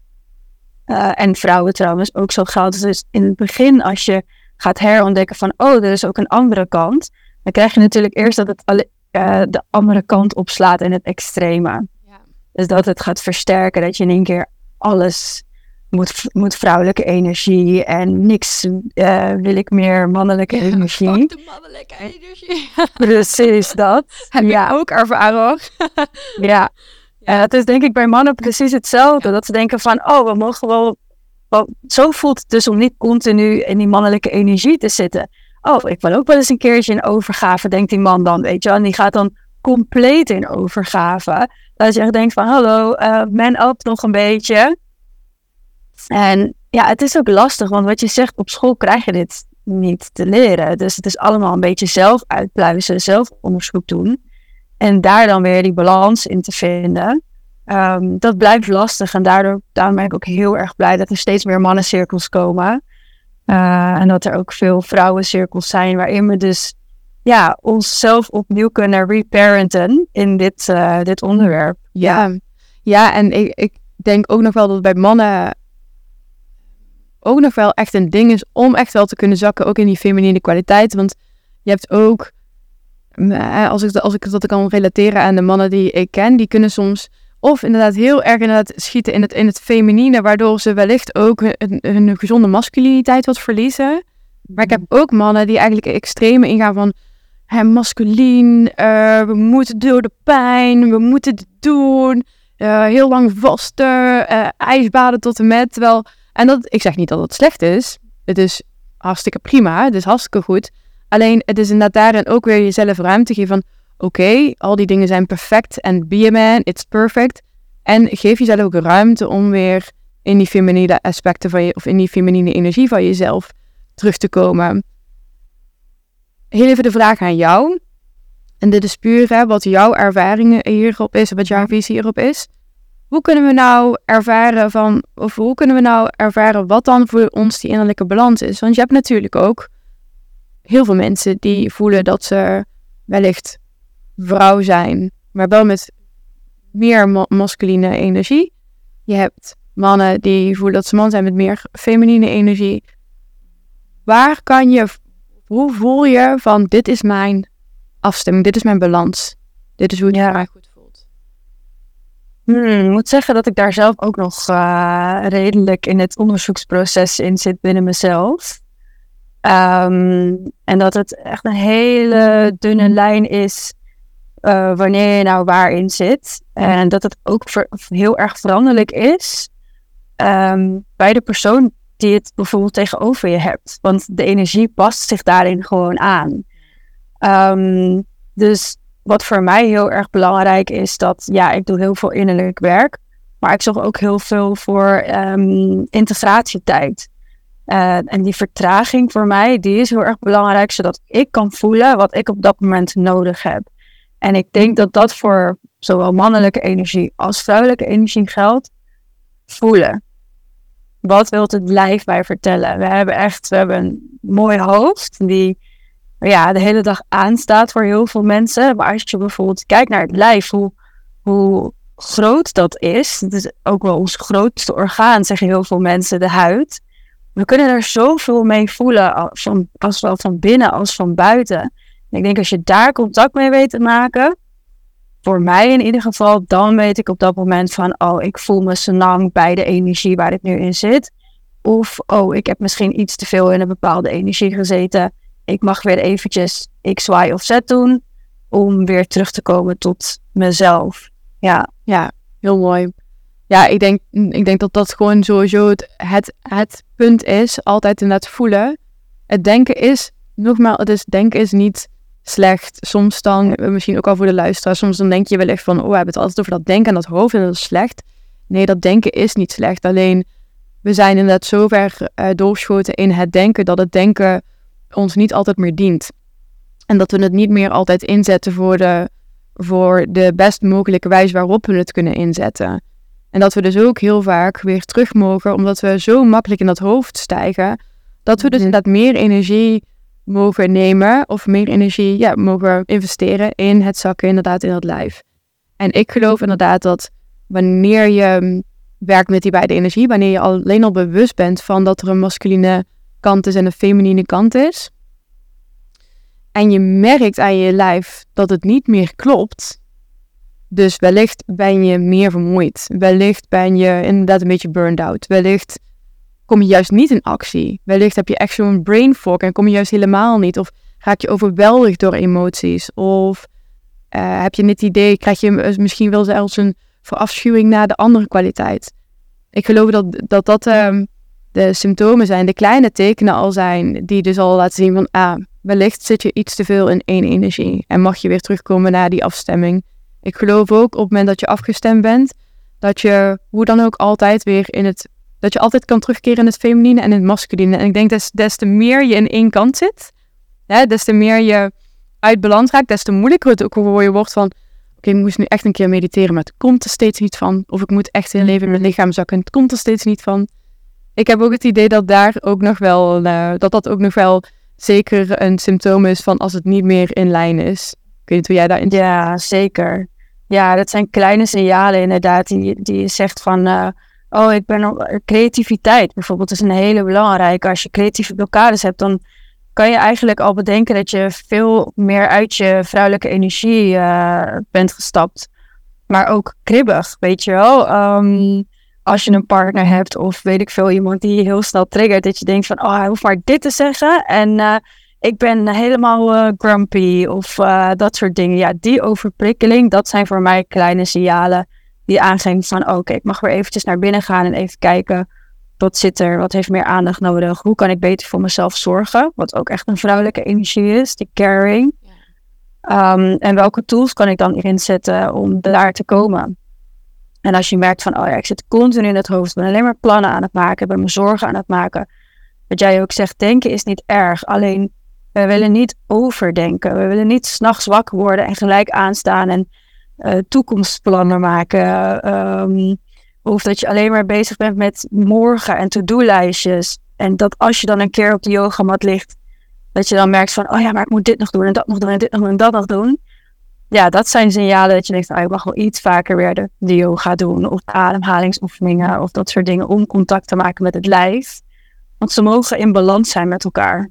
uh, en vrouwen trouwens ook zo geldt. Dus in het begin, als je gaat herontdekken van, oh, er is ook een andere kant, dan krijg je natuurlijk eerst dat het alle, uh, de andere kant opslaat in het extreme. Ja. Dus dat het gaat versterken, dat je in één keer alles moet, moet vrouwelijke energie en niks uh, wil ik meer mannelijke ja, energie. de mannelijke energie. Precies dat. Heb ja. ook ervaren ja. Ja. het is denk ik bij mannen precies hetzelfde. Dat ze denken van, oh, we mogen wel zo voelt het dus om niet continu in die mannelijke energie te zitten. Oh, ik wil ook wel eens een keertje in overgave, denkt die man dan, weet je En die gaat dan compleet in overgave. Dat je echt denkt van, hallo, uh, man up nog een beetje. En ja, het is ook lastig, want wat je zegt, op school krijg je dit niet te leren. Dus het is allemaal een beetje zelf uitpluizen, zelf onderzoek doen. En daar dan weer die balans in te vinden. Um, dat blijft lastig en daardoor daarom ben ik ook heel erg blij dat er steeds meer mannencirkels komen. Uh, en dat er ook veel vrouwencirkels zijn waarin we dus ja, onszelf opnieuw kunnen reparenten in dit, uh, dit onderwerp. Ja, ja en ik, ik denk ook nog wel dat bij mannen ook nog wel echt een ding is om echt wel te kunnen zakken, ook in die feminine kwaliteit. Want je hebt ook, eh, als ik, als ik dat kan relateren aan de mannen die ik ken, die kunnen soms of inderdaad heel erg inderdaad schieten in het, in het feminine, waardoor ze wellicht ook hun, hun gezonde masculiniteit wat verliezen. Maar ik heb ook mannen die eigenlijk extreme ingaan van hè, masculien, uh, we moeten door de pijn, we moeten het doen, uh, heel lang vasten, uh, ijsbaden tot en met. Terwijl, en dat, ik zeg niet dat het slecht is, het is hartstikke prima, het is hartstikke goed. Alleen het is inderdaad daarin ook weer jezelf ruimte geven van oké, al die dingen zijn perfect en be a man, it's perfect. En geef jezelf ook ruimte om weer in die feminine aspecten van je, of in die feminine energie van jezelf terug te komen. Heel even de vraag aan jou. En dit is puur hè, wat jouw ervaringen hierop is, wat jouw visie hierop is. Hoe kunnen we nou ervaren van, of hoe kunnen we nou ervaren wat dan voor ons die innerlijke balans is? Want je hebt natuurlijk ook heel veel mensen die voelen dat ze wellicht vrouw zijn, maar wel met meer ma masculine energie. Je hebt mannen die voelen dat ze man zijn met meer feminine energie. Waar kan je, hoe voel je van dit is mijn afstemming, dit is mijn balans, dit is hoe het ja. mij goed voelt? Hmm, ik moet zeggen dat ik daar zelf ook nog uh, redelijk in het onderzoeksproces in zit binnen mezelf. Um, en dat het echt een hele dunne lijn is eh, wanneer je nou waarin zit. En dat het ook heel erg veranderlijk is ehm, bij de persoon die het bijvoorbeeld tegenover je hebt. Want de energie past zich daarin gewoon aan. Ehm, dus wat voor mij heel erg belangrijk is, dat ja, ik doe heel veel innerlijk werk. Maar ik zorg ook heel veel voor um, integratietijd. Uh, en die vertraging voor mij, die is heel erg belangrijk, zodat ik kan voelen wat ik op dat moment nodig heb. En ik denk dat dat voor zowel mannelijke energie als vrouwelijke energie geldt. Voelen. Wat wil het lijf mij vertellen? We hebben echt, we hebben een mooi hoofd die ja, de hele dag aanstaat voor heel veel mensen. Maar als je bijvoorbeeld kijkt naar het lijf, hoe, hoe groot dat is. Het is ook wel ons grootste orgaan, zeggen heel veel mensen, de huid. We kunnen er zoveel mee voelen, van, als wel van binnen als van buiten. En ik denk als je daar contact mee weet te maken, voor mij in ieder geval, dan weet ik op dat moment van, oh, ik voel me senang bij de energie waar ik nu in zit. Of, oh, ik heb misschien iets te veel in een bepaalde energie gezeten. Ik mag weer eventjes X, Y of Z doen om weer terug te komen tot mezelf. Ja, ja, heel mooi. Ja, ik denk, ik denk dat dat gewoon sowieso het, het, het punt is. Altijd inderdaad voelen. Het denken is, nogmaals, het is, denken is niet slecht. Soms dan, misschien ook al voor de luisteraar, soms dan denk je wel echt van, oh, we hebben het altijd over dat denken en dat hoofd en dat is slecht. Nee, dat denken is niet slecht. Alleen, we zijn inderdaad zo ver uh, doorgeschoten in het denken, dat het denken ons niet altijd meer dient. En dat we het niet meer altijd inzetten voor de, voor de best mogelijke wijze waarop we het kunnen inzetten. En dat we dus ook heel vaak weer terug mogen, omdat we zo makkelijk in dat hoofd stijgen, dat we dus mhm. inderdaad meer energie mogen nemen of meer energie ja, mogen investeren in het zakken inderdaad in het lijf. En ik geloof inderdaad dat wanneer je mm, werkt met die beide energie, wanneer je alleen al bewust bent van dat er een masculine kant is en een feminine kant is, en je merkt aan je lijf dat het niet meer klopt, dus wellicht ben je meer vermoeid, wellicht ben je inderdaad een beetje burned out, wellicht kom je juist niet in actie, wellicht heb je echt zo'n brain fog en kom je juist helemaal niet, of raak je overweldigd door emoties, of uh, heb je het idee, krijg je misschien wel zelfs een verafschuwing naar de andere kwaliteit. Ik geloof dat dat, dat um, de symptomen zijn, de kleine tekenen al zijn, die dus al laten zien van, ah, wellicht zit je iets te veel in één energie. En mag je weer terugkomen naar die afstemming. Ik geloof ook op het moment dat je afgestemd bent, dat je hoe dan ook altijd weer in het, dat je altijd kan terugkeren in het feminine en in het masculine. En ik denk dat des te meer je in één kant zit, hè, des te meer je uit balans raakt, des te moeilijker het ook voor je wordt van, oké, ik moest nu echt een keer mediteren, maar het komt er steeds niet van. Of ik moet echt in leven in mijn lichaam zakken, het komt er steeds niet van ik heb ook het idee dat daar ook nog wel, uh, dat dat ook nog wel zeker een symptoom is van als het niet meer in lijn is. Ik weet niet hoe jij daarin Ja, zeker. Ja, dat zijn kleine signalen inderdaad die, die je zegt van, uh, oh, ik ben op creativiteit bijvoorbeeld is een hele belangrijke. Als je creatieve blokkades hebt, dan kan je eigenlijk al bedenken dat je veel meer uit je vrouwelijke energie uh, bent gestapt. Maar ook kribbig, weet je wel. Um, als je een partner hebt of weet ik veel, iemand die je heel snel triggert, dat je denkt van, oh, hij hoeft maar dit te zeggen en ik ben helemaal uh, grumpy of uh, dat soort dingen. Ja, die overprikkeling, dat zijn voor mij kleine signalen die aangeven van, oké, ik mag weer eventjes naar binnen gaan en even kijken, wat zit er, wat heeft meer aandacht nodig, hoe kan ik beter voor mezelf zorgen, wat ook echt een vrouwelijke energie is, die caring. Um, en welke tools kan ik dan inzetten om daar te komen? En als je merkt van, oh ja, ik zit continu in het hoofd, ik ben alleen maar plannen aan het maken, ik ben me zorgen aan het maken. Wat jij ook zegt, denken is niet erg. Alleen, we willen niet overdenken. We willen niet s'nachts wakker worden en gelijk aanstaan en uh, toekomstplannen maken. Um, of dat je alleen maar bezig bent met morgen en to-do-lijstjes. En dat als je dan een keer op de yogamat ligt, dat je dan merkt van, oh ja, maar ik moet dit nog doen en dat nog doen en dit nog en dat nog doen ja, dat zijn signalen dat je denkt, ah, ik mag wel iets vaker weer de yoga doen of ademhalingsoefeningen of dat soort dingen om contact te maken met het lijf. Want ze mogen in balans zijn met elkaar.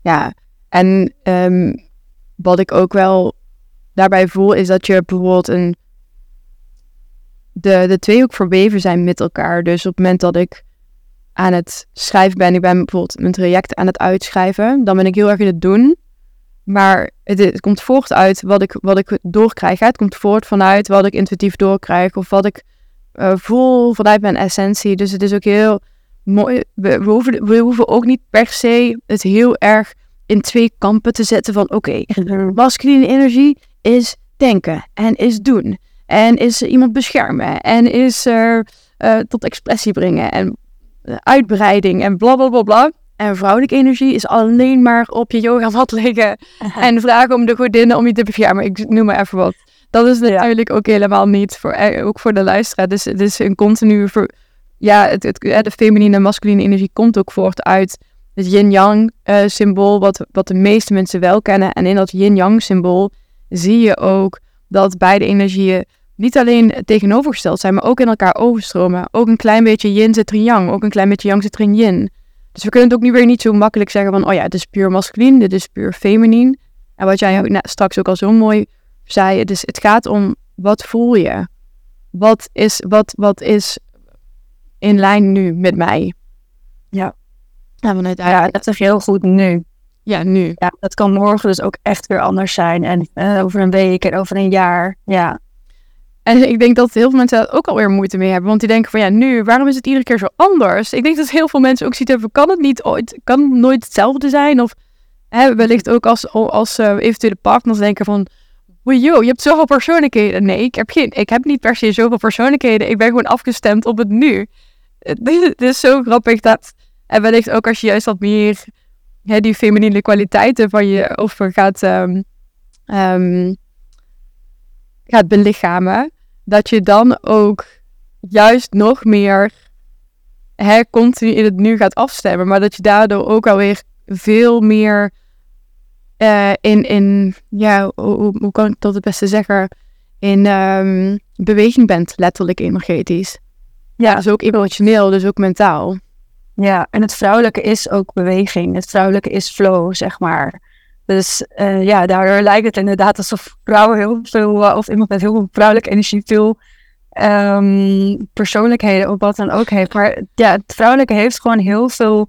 Ja, en um, wat ik ook wel daarbij voel is dat je bijvoorbeeld een de, de twee ook verweven zijn met elkaar. Dus op het moment dat ik aan het schrijven ben, ik ben bijvoorbeeld mijn traject aan het uitschrijven, dan ben ik heel erg in het doen. Maar het, komt voort uit wat ik, wat ik doorkrijg. Het komt voort vanuit wat ik intuïtief doorkrijg. Of wat ik uh, voel vanuit mijn essentie. Dus het is ook heel mooi. We, we, hoeven, we hoeven ook niet per se het heel erg in twee kampen te zetten van oké, okay, masculine energie is denken en is doen. En is iemand beschermen en is er uh, tot expressie brengen en uh, uitbreiding en bla bla bla bla. En vrouwelijke energie is alleen maar op je yoga mat liggen en vragen om de godinnen om je te beschermen. Ik noem maar even wat. Dat is natuurlijk ook helemaal niet voor, eh, ook voor de luisteraar. Dus het is een continu, voor, ja, het, het, de feminine en masculine energie komt ook voort uit het yin-yang uh, symbool, wat, wat de meeste mensen wel kennen. En in dat yin-yang symbool zie je ook dat beide energieën niet alleen tegenovergesteld zijn, maar ook in elkaar overstromen. Ook een klein beetje yin zit in yang, ook een klein beetje yang zit in yin. Dus we kunnen het ook nu weer niet zo makkelijk zeggen van, oh ja, het is puur masculin, dit is puur feminien. En wat jij straks ook al zo mooi zei, dus het gaat om, wat voel je? Wat is, wat, wat is in lijn nu met mij? Ja. Ja, vanuit daar, ja, dat zeg je heel goed nu. Ja, nu. Ja, dat kan morgen dus ook echt weer anders zijn. En uh, over een week en over een jaar. Ja. En ik denk dat heel veel mensen daar ook alweer moeite mee hebben. Want die denken van ja, nu, waarom is het iedere keer zo anders? Ik denk dat heel veel mensen ook ziet hebben, kan het niet ooit, kan het nooit hetzelfde zijn? Of hè, wellicht ook als, als uh, eventuele partners denken van, yo, je hebt zoveel persoonlijkheden. Nee, ik heb, geen, ik heb niet per se zoveel persoonlijkheden. Ik ben gewoon afgestemd op het nu. Het is zo grappig dat, en wellicht ook als je juist wat meer hè, die feminine kwaliteiten van je over gaat, um, um, gaat belichamen, dat je dan ook juist nog meer hè, continu in het nu gaat afstemmen. Maar dat je daardoor ook alweer veel meer uh, in, in, ja, hoe, kan ik dat het beste zeggen? In um, beweging bent, letterlijk energetisch. Ja, dus ook emotioneel, dus ook mentaal. Ja, en het vrouwelijke is ook beweging. Het vrouwelijke is flow, zeg maar. Dus uh, ja, daardoor lijkt het inderdaad alsof vrouwen heel veel, uh, of iemand met heel veel vrouwelijke energie, veel um, persoonlijkheden of wat dan ook heeft. Maar ja, het vrouwelijke heeft gewoon heel veel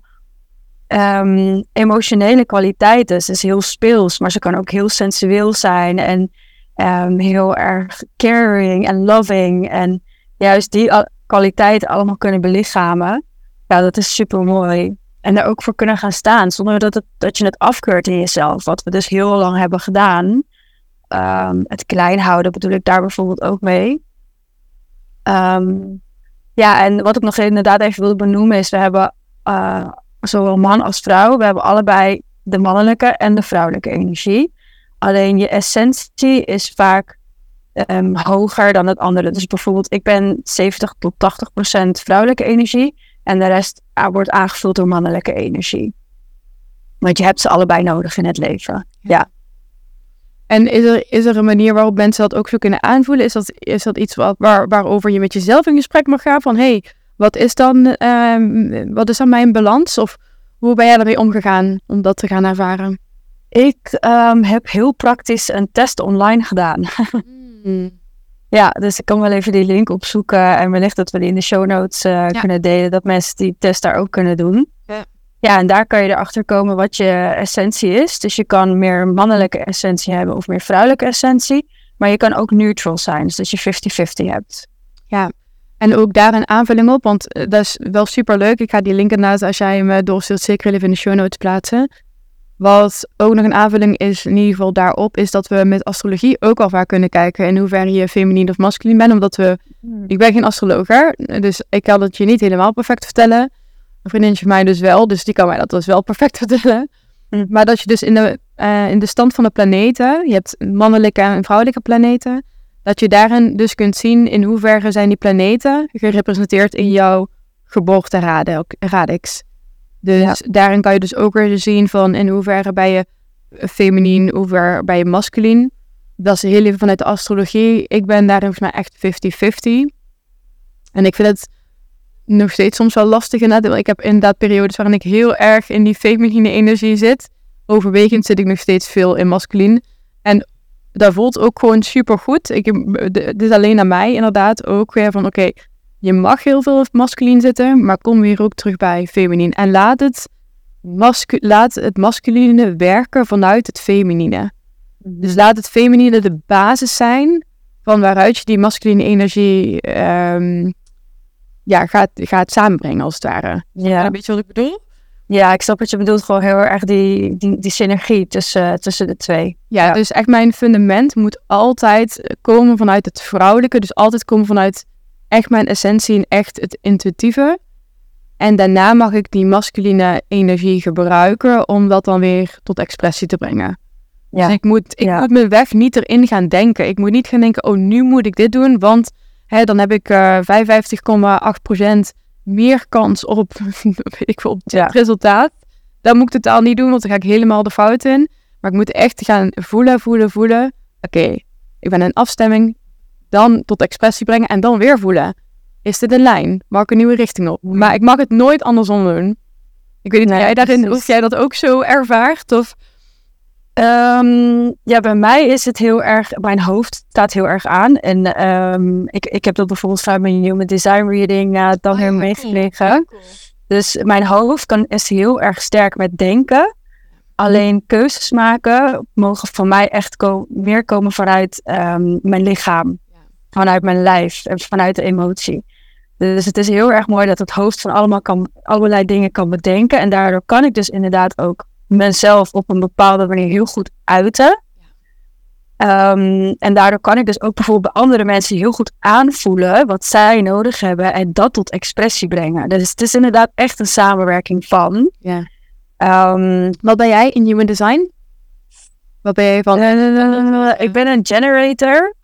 um, emotionele kwaliteiten. Ze is heel speels, maar ze kan ook heel sensueel zijn en um, heel erg caring en loving. En juist die kwaliteiten allemaal kunnen belichamen. Ja, dat is super mooi. En daar ook voor kunnen gaan staan, zonder dat, het, dat je het afkeurt in jezelf. Wat we dus heel lang hebben gedaan. Um, het klein houden bedoel ik daar bijvoorbeeld ook mee. Um, ja, en wat ik nog inderdaad even wilde benoemen is, we hebben uh, zowel man als vrouw, we hebben allebei de mannelijke en de vrouwelijke energie. Alleen je essentie is vaak um, hoger dan het andere. Dus bijvoorbeeld, ik ben 70 tot 80 procent vrouwelijke energie en de rest wordt aangevuld door mannelijke energie. Want je hebt ze allebei nodig in het leven. Ja. En is er, is er een manier waarop mensen dat ook zo kunnen aanvoelen? Is dat, is dat iets wat, waar, waarover je met jezelf in gesprek mag gaan? Van hey, wat is dan, um, wat is dan mijn balans? Of hoe ben jij daarmee omgegaan om dat te gaan ervaren? Ik um, heb heel praktisch een test online gedaan. mm. Ja, dus ik kan wel even die link opzoeken en wellicht dat we die in de show notes uh, ja. kunnen delen, dat mensen die test daar ook kunnen doen. Ja. ja, en daar kan je erachter komen wat je essentie is. Dus je kan meer mannelijke essentie hebben of meer vrouwelijke essentie. Maar je kan ook neutral zijn, dus dat je 50-50 hebt. Ja, en ook daar een aanvulling op, want eh, dat is wel super leuk. Ik ga die link inderdaad, als jij hem doorstuurt, zeker even in de show notes plaatsen. Wat ook nog een aanvulling is, in ieder geval daarop, is dat we met astrologie ook al vaak kunnen kijken in hoeverre je feminien of masculin bent. Omdat we, hmm. ik ben geen astroloog, dus ik kan het je niet helemaal perfect vertellen. Een vriendinnetje van mij dus wel, dus die kan mij dat dus wel perfect vertellen. Hmm. Maar dat je dus in de, uh, in de stand van de planeten, je hebt mannelijke en vrouwelijke planeten, dat je daarin dus kunt zien in hoeverre zijn die planeten gerepresenteerd in jouw geboorteradix. Dus daarin kan je dus ook weer zien van in hoeverre ben je feminien, hoever ben je masculin. Dat is heel even vanuit de astrologie. Ik ben daarin volgens mij echt 50-50. En ik vind het nog steeds soms wel lastig inderdaad. Ik heb inderdaad periodes waarin ik heel erg in die feminine energie zit. Overwegend zit ik nog steeds veel in masculin. En dat voelt ook gewoon super goed. Ik, het is alleen aan mij inderdaad ook weer van oké, je mag heel veel masculin zitten, maar kom weer ook terug bij feminien. En laat het mascu- laat het masculine werken vanuit het feminine. Mhm. Dus laat het feminine de basis zijn van waaruit je die masculine energie ehm, ja, gaat, gaat samenbrengen, als het ware. Ja. Weet je wat ik bedoel? ja, ik snap wat je bedoelt. Gewoon heel erg die, die, die synergie tussen, tussen de twee. Ja, Ja. dus echt mijn fundament moet altijd komen vanuit het vrouwelijke. Dus altijd komen vanuit echt mijn essentie en echt het intuïtieve. En daarna mag ik die masculine energie gebruiken om dat dan weer tot expressie te brengen. Ja. Dus ik moet, ik Ja. moet mijn weg niet erin gaan denken. Ik moet niet gaan denken, oh nu moet ik dit doen, want hè, dan heb ik eh 55,8% meer kans op, weet ik veel, op Ja. resultaat. Dat moet ik totaal niet doen, want dan ga ik helemaal de fout in. Maar ik moet echt gaan voelen, voelen, voelen. Oké, ik ben in afstemming. Dan tot expressie brengen en dan weer voelen. Is dit een lijn? Mag ik een nieuwe richting op? Maar ik mag het nooit andersom doen. Ik weet niet, Nee, jij daarin, precies. of jij dat ook zo ervaart? Of... Ehm, ja, bij mij is het heel erg, mijn hoofd staat heel erg aan. En ehm, ik, ik heb dat bijvoorbeeld vanuit mijn Human Design Reading uh, dan weer meegekregen. Dus mijn hoofd kan, is heel erg sterk met denken. Alleen keuzes maken mogen van mij echt ko- meer komen vanuit ehm, mijn lichaam. Vanuit mijn lijf en vanuit de emotie. Dus het is heel erg mooi dat het hoofd van allemaal kan, allerlei dingen kan bedenken. En daardoor kan ik dus inderdaad ook mezelf op een bepaalde manier heel goed uiten. Ehm, en daardoor kan ik dus ook bijvoorbeeld bij andere mensen heel goed aanvoelen wat zij nodig hebben en dat tot expressie brengen. Dus het is inderdaad echt een samenwerking van. Ja. Ehm, Wat ben jij in Human Design? Wat ben jij van? eh, ik ben een generator.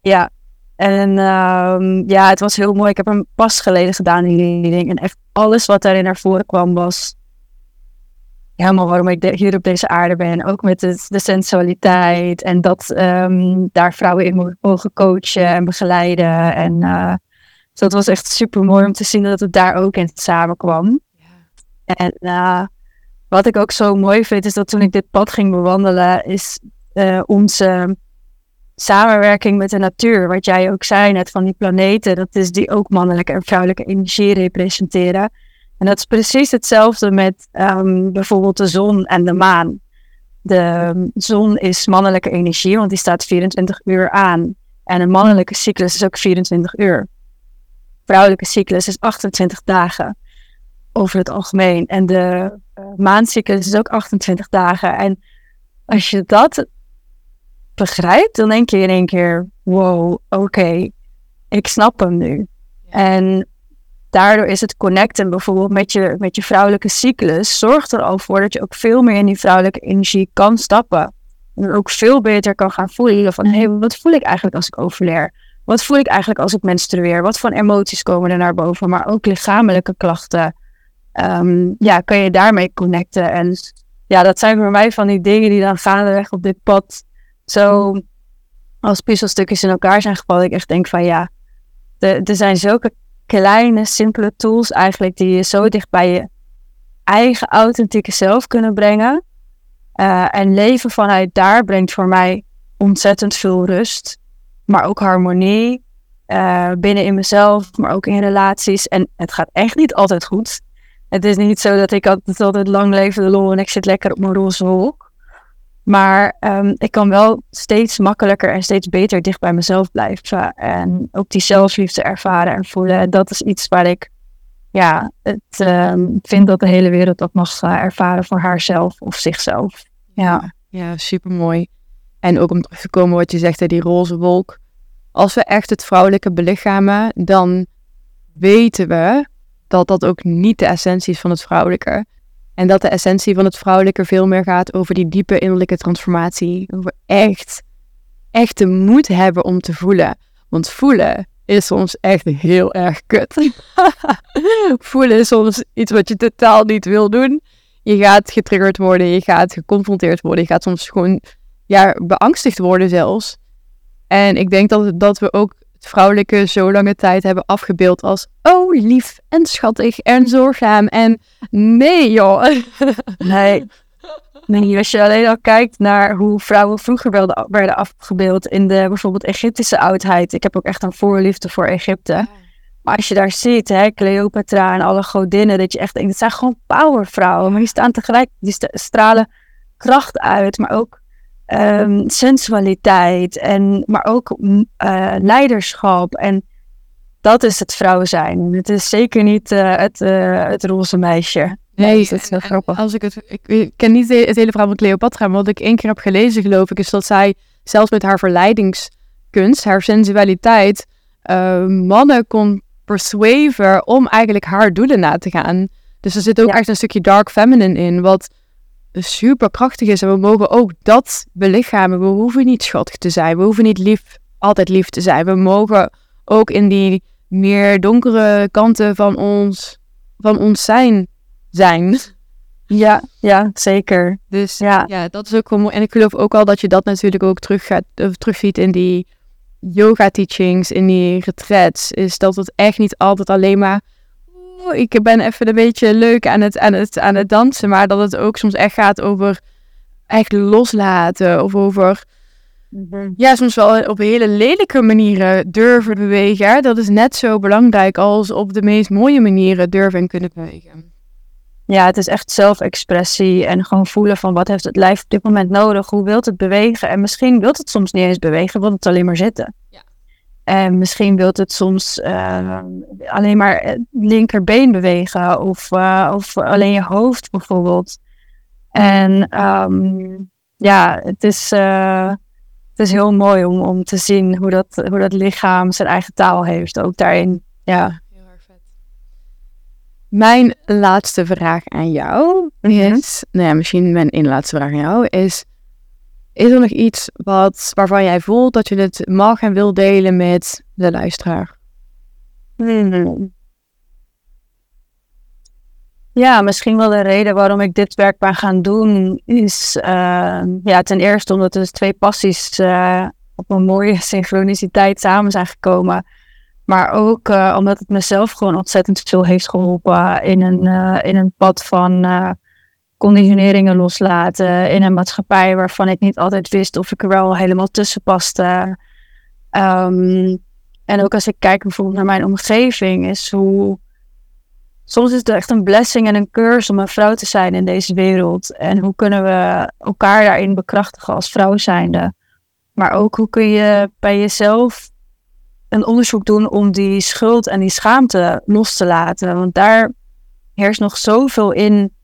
Ja. Ja. En ehm, ja, het was heel mooi. Ik heb hem pas geleden gedaan in die reading. En echt alles wat daarin naar voren kwam was helemaal waarom ik hier op deze aarde ben. Ook met het, de sensualiteit en dat ehm, daar vrouwen in mo- mogen coachen en begeleiden. En dus dat was echt super mooi om te zien dat het daar ook in samenkwam. En eh, wat ik ook zo mooi vind, is dat toen ik dit pad ging bewandelen, is eh, onze samenwerking met de natuur. Wat jij ook zei net van die planeten, dat is die ook mannelijke en vrouwelijke energie representeren. En dat is precies hetzelfde met ehm, bijvoorbeeld de zon en de maan. De ehm, zon is mannelijke energie, want die staat 24 uur aan. En een mannelijke cyclus is ook 24 uur. Vrouwelijke cyclus is 28 dagen over het algemeen. En de uh, maancyclus is ook 28 dagen. En als je dat begrijpt, dan denk je in één keer: wow, oké, ik snap hem nu. En daardoor is het connecten bijvoorbeeld met je, met je vrouwelijke cyclus, zorgt er al voor dat je ook veel meer in die vrouwelijke energie kan stappen. En ook veel beter kan gaan voelen van, hé, hey, wat voel ik eigenlijk als ik overleer? Wat voel ik eigenlijk als ik menstrueer? Wat voor emoties komen er naar boven? Maar ook lichamelijke klachten. Um, ja, kan je daarmee connecten? En ja, dat zijn voor mij van die dingen die dan gaandeweg op dit pad zo als puzzelstukjes in elkaar zijn gevallen. Ik echt denk van ja, er zijn zulke kleine, simpele tools eigenlijk die je zo dicht bij je eigen authentieke zelf kunnen brengen. Uh, en leven vanuit daar brengt voor mij ontzettend veel rust, maar ook harmonie uh, binnen in mezelf, maar ook in relaties. En het gaat echt niet altijd goed. Het is niet zo dat ik altijd, altijd lang leven de lol en ik zit lekker op mijn roze wolk. Maar um, ik kan wel steeds makkelijker en steeds beter dicht bij mezelf blijven. En ook die zelfliefde ervaren en voelen. En dat is iets waar ik ja, het, um, vind dat de hele wereld dat mag uh, ervaren voor haarzelf of zichzelf. Ja, ja super mooi. En ook om terug te komen wat je zegt, die roze wolk. Als we echt het vrouwelijke belichamen, dan weten we dat dat ook niet de essentie is van het vrouwelijke. En dat de essentie van het vrouwelijke veel meer gaat over die diepe innerlijke transformatie. Over echt, echt de moed hebben om te voelen. Want voelen is soms echt heel erg kut. voelen is soms iets wat je totaal niet wil doen. Je gaat getriggerd worden, je gaat geconfronteerd worden, je gaat soms gewoon ja, beangstigd worden zelfs. En ik denk dat, dat we ook het vrouwelijke zo lange tijd hebben afgebeeld als oh lief en schattig en zorgzaam en nee joh. nee. nee. Als je alleen al kijkt naar hoe vrouwen vroeger werden, werden afgebeeld in de bijvoorbeeld Egyptische oudheid. Ik heb ook echt een voorliefde voor Egypte. Maar als je daar ziet, hè, Cleopatra en alle godinnen, dat je echt denkt, het zijn gewoon powervrouwen. Maar die staan tegelijk, die stralen kracht uit, maar ook um, sensualiteit, en, maar ook uh, leiderschap. En dat is het vrouw zijn. Het is zeker niet uh, het, uh, het roze meisje. Nee, dat is heel grappig. Als ik, het, ik, ken niet het hele verhaal van Cleopatra, maar wat ik één keer heb gelezen, geloof ik, is dat zij zelfs met haar verleidingskunst, haar sensualiteit, uh, mannen kon persuaven om eigenlijk haar doelen na te gaan. Dus er zit ook echt een stukje dark feminine in, wat super krachtig is. En we mogen ook dat belichamen. We hoeven niet schattig te zijn. We hoeven niet lief, altijd lief te zijn. We mogen ook in die meer donkere kanten van ons, van ons zijn zijn. Ja, ja, zeker. Dus ja. ja, dat is ook wel mooi. En ik geloof ook al dat je dat natuurlijk ook terug gaat, of terugziet in die yoga teachings, in die retreats. Is dat het echt niet altijd alleen maar ik ben even een beetje leuk aan het, aan, het, aan het dansen. Maar dat het ook soms echt gaat over echt loslaten. Of over, mhm. ja, soms wel op hele lelijke manieren durven bewegen. Dat is net zo belangrijk als op de meest mooie manieren durven en kunnen bewegen. Ja, het is echt zelfexpressie en gewoon voelen van wat heeft het lijf op dit moment nodig? Hoe wilt het bewegen? En misschien wilt het soms niet eens bewegen, want het alleen maar zitten. En misschien wilt het soms uh, alleen maar het linkerbeen bewegen of, uh, of alleen je hoofd bijvoorbeeld. En um, ja, het is, uh, het is heel mooi om, om te zien hoe dat, hoe dat lichaam zijn eigen taal heeft, ook daarin. Ja. Heel erg vet. Mijn laatste vraag aan jou mhm. is, nou ja, misschien mijn ene laatste vraag aan jou is, is er nog iets wat, waarvan jij voelt dat je het mag en wil delen met de luisteraar? Hmm. Ja, misschien wel de reden waarom ik dit werk ben gaan doen is uh, ja, ten eerste omdat er twee passies uh, op een mooie synchroniciteit samen zijn gekomen. Maar ook uh, omdat het mezelf gewoon ontzettend veel heeft geholpen in een, in een pad van conditioneringen loslaten in een maatschappij waarvan ik niet altijd wist of ik er wel helemaal tussen paste. Um, en ook als ik kijk bijvoorbeeld naar mijn omgeving, is hoe. Soms is het echt een blessing en een curse om een vrouw te zijn in deze wereld. En hoe kunnen we elkaar daarin bekrachtigen als vrouw zijnde? Maar ook hoe kun je bij jezelf een onderzoek doen om die schuld en die schaamte los te laten? Want daar heerst nog zoveel in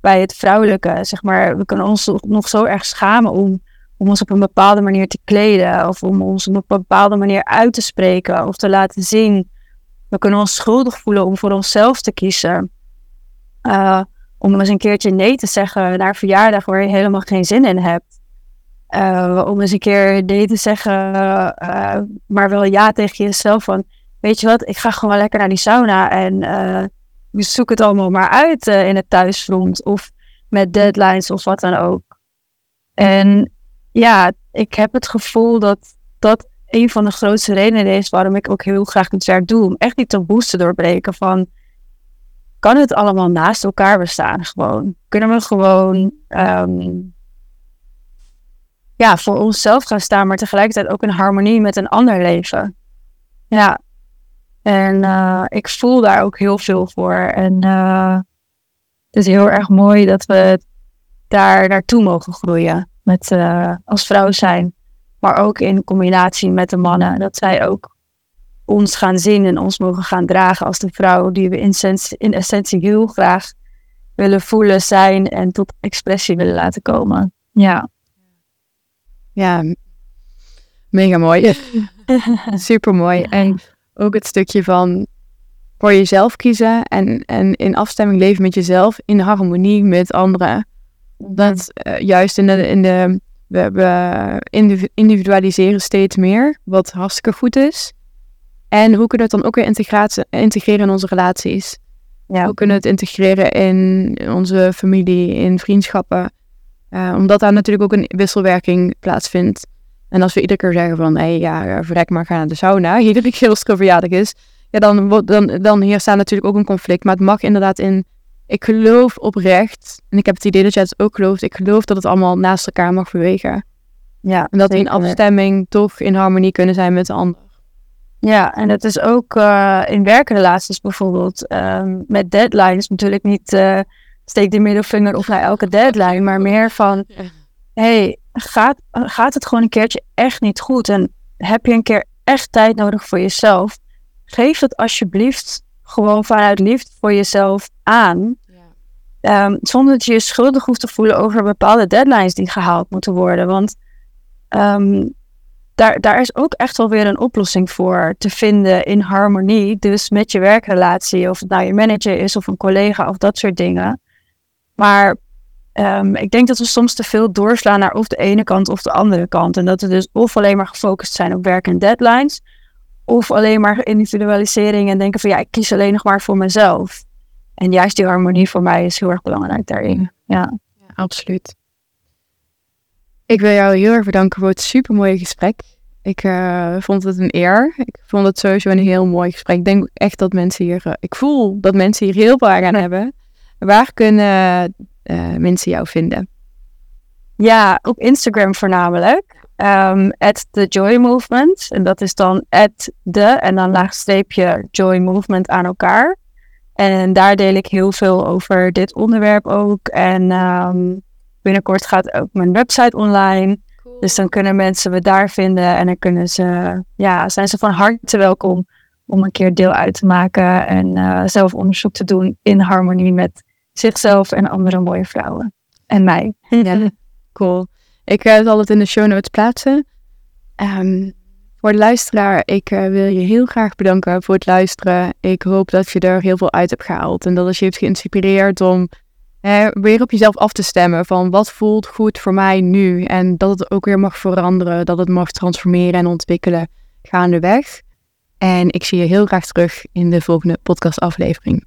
bij het vrouwelijke. Zeg maar, we kunnen ons nog zo erg schamen om, om ons op een bepaalde manier te kleden. Of om ons op een bepaalde manier uit te spreken of te laten zien. We kunnen ons schuldig voelen om voor onszelf te kiezen. Uh, om eens een keertje nee te zeggen naar een verjaardag waar je helemaal geen zin in hebt. Uh, om eens een keer nee te zeggen, uh, maar wel ja tegen jezelf van, weet je wat, ik ga gewoon lekker naar die sauna en zoek het allemaal maar uit uh, in het thuisfront of met deadlines of wat dan ook. En ja, ik heb het gevoel dat dat een van de grootste redenen is waarom ik ook heel graag het werk doe. Om echt die taboes te doorbreken van, kan het allemaal naast elkaar bestaan gewoon? Kunnen we gewoon um, ja, voor onszelf gaan staan, maar tegelijkertijd ook in harmonie met een ander leven? Ja, en uh, ik voel daar ook heel veel voor. En uh, het is heel erg mooi dat we daar naartoe mogen groeien. Met, uh, als vrouw zijn. Maar ook in combinatie met de mannen. Dat zij ook ons gaan zien en ons mogen gaan dragen als de vrouw die we in, in essentie heel graag willen voelen, zijn en tot expressie willen laten komen. Ja. Ja, mega mooi. Super mooi. En ook het stukje van voor jezelf kiezen en, en in afstemming leven met jezelf, in harmonie met anderen. Dat uh, juist in de, in de we, we individualiseren steeds meer, wat hartstikke goed is. En hoe kunnen we het dan ook weer integreren in onze relaties? Ja. Hoe kunnen we het integreren in onze familie, in vriendschappen? Uh, omdat daar natuurlijk ook een wisselwerking plaatsvindt. En als we iedere keer zeggen van, hé, hey, ja, verrek maar, ga naar de sauna, iedere keer als het verjaardag is, ja, dan, dan, dan hier staat natuurlijk ook een conflict. Maar het mag inderdaad in, ik geloof oprecht, en ik heb het idee dat jij het ook gelooft, ik geloof dat het allemaal naast elkaar mag bewegen. Ja, en dat in afstemming toch in harmonie kunnen zijn met de ander. Ja, en dat is ook uh, in werkrelaties bijvoorbeeld. Um, met deadlines natuurlijk niet uh, steek de middelvinger op naar elke deadline, maar meer van: hey, gaat, gaat het gewoon een keertje echt niet goed? En heb je een keer echt tijd nodig voor jezelf? Geef het alsjeblieft gewoon vanuit liefde voor jezelf aan. Um, zonder dat je je schuldig hoeft te voelen over bepaalde deadlines die gehaald moeten worden. Want um, daar, daar is ook echt wel weer een oplossing voor te vinden in harmonie. Dus met je werkrelatie, of het nou je manager is of een collega of dat soort dingen. Maar um, ik denk dat we soms te veel doorslaan naar of de ene kant of de andere kant. En dat we dus of alleen maar gefocust zijn op werk en deadlines, of alleen maar individualisering en denken van ja, ik kies alleen nog maar voor mezelf. En juist die harmonie voor mij is heel erg belangrijk daarin. Ja, ja absoluut. Ik wil jou heel erg bedanken voor het supermooie gesprek. Ik uh, vond het een eer. Ik vond het sowieso een heel mooi gesprek. Ik denk echt dat mensen hier, uh, ik voel dat mensen hier heel veel aan hebben. Waar kunnen uh, mensen jou vinden? Ja, op Instagram voornamelijk. Um, at the Joy Movement. En dat is dan at de en dan laagstreepje Joy Movement aan elkaar. En daar deel ik heel veel over dit onderwerp ook. En um, binnenkort gaat ook mijn website online. Dus dan kunnen mensen me daar vinden en dan kunnen ze, ja, zijn ze van harte welkom om een keer deel uit te maken en uh, zelf onderzoek te doen in harmonie met zichzelf en andere mooie vrouwen. En mij. Ja, cool. Ik uh, zal het in de show notes plaatsen. Um, voor de luisteraar, ik uh, wil je heel graag bedanken voor het luisteren. Ik hoop dat je er heel veel uit hebt gehaald en dat het je heeft geïnspireerd om weer op jezelf af te stemmen van wat voelt goed voor mij nu. En dat het ook weer mag veranderen, dat het mag transformeren en ontwikkelen gaandeweg. En ik zie je heel graag terug in de volgende podcastaflevering.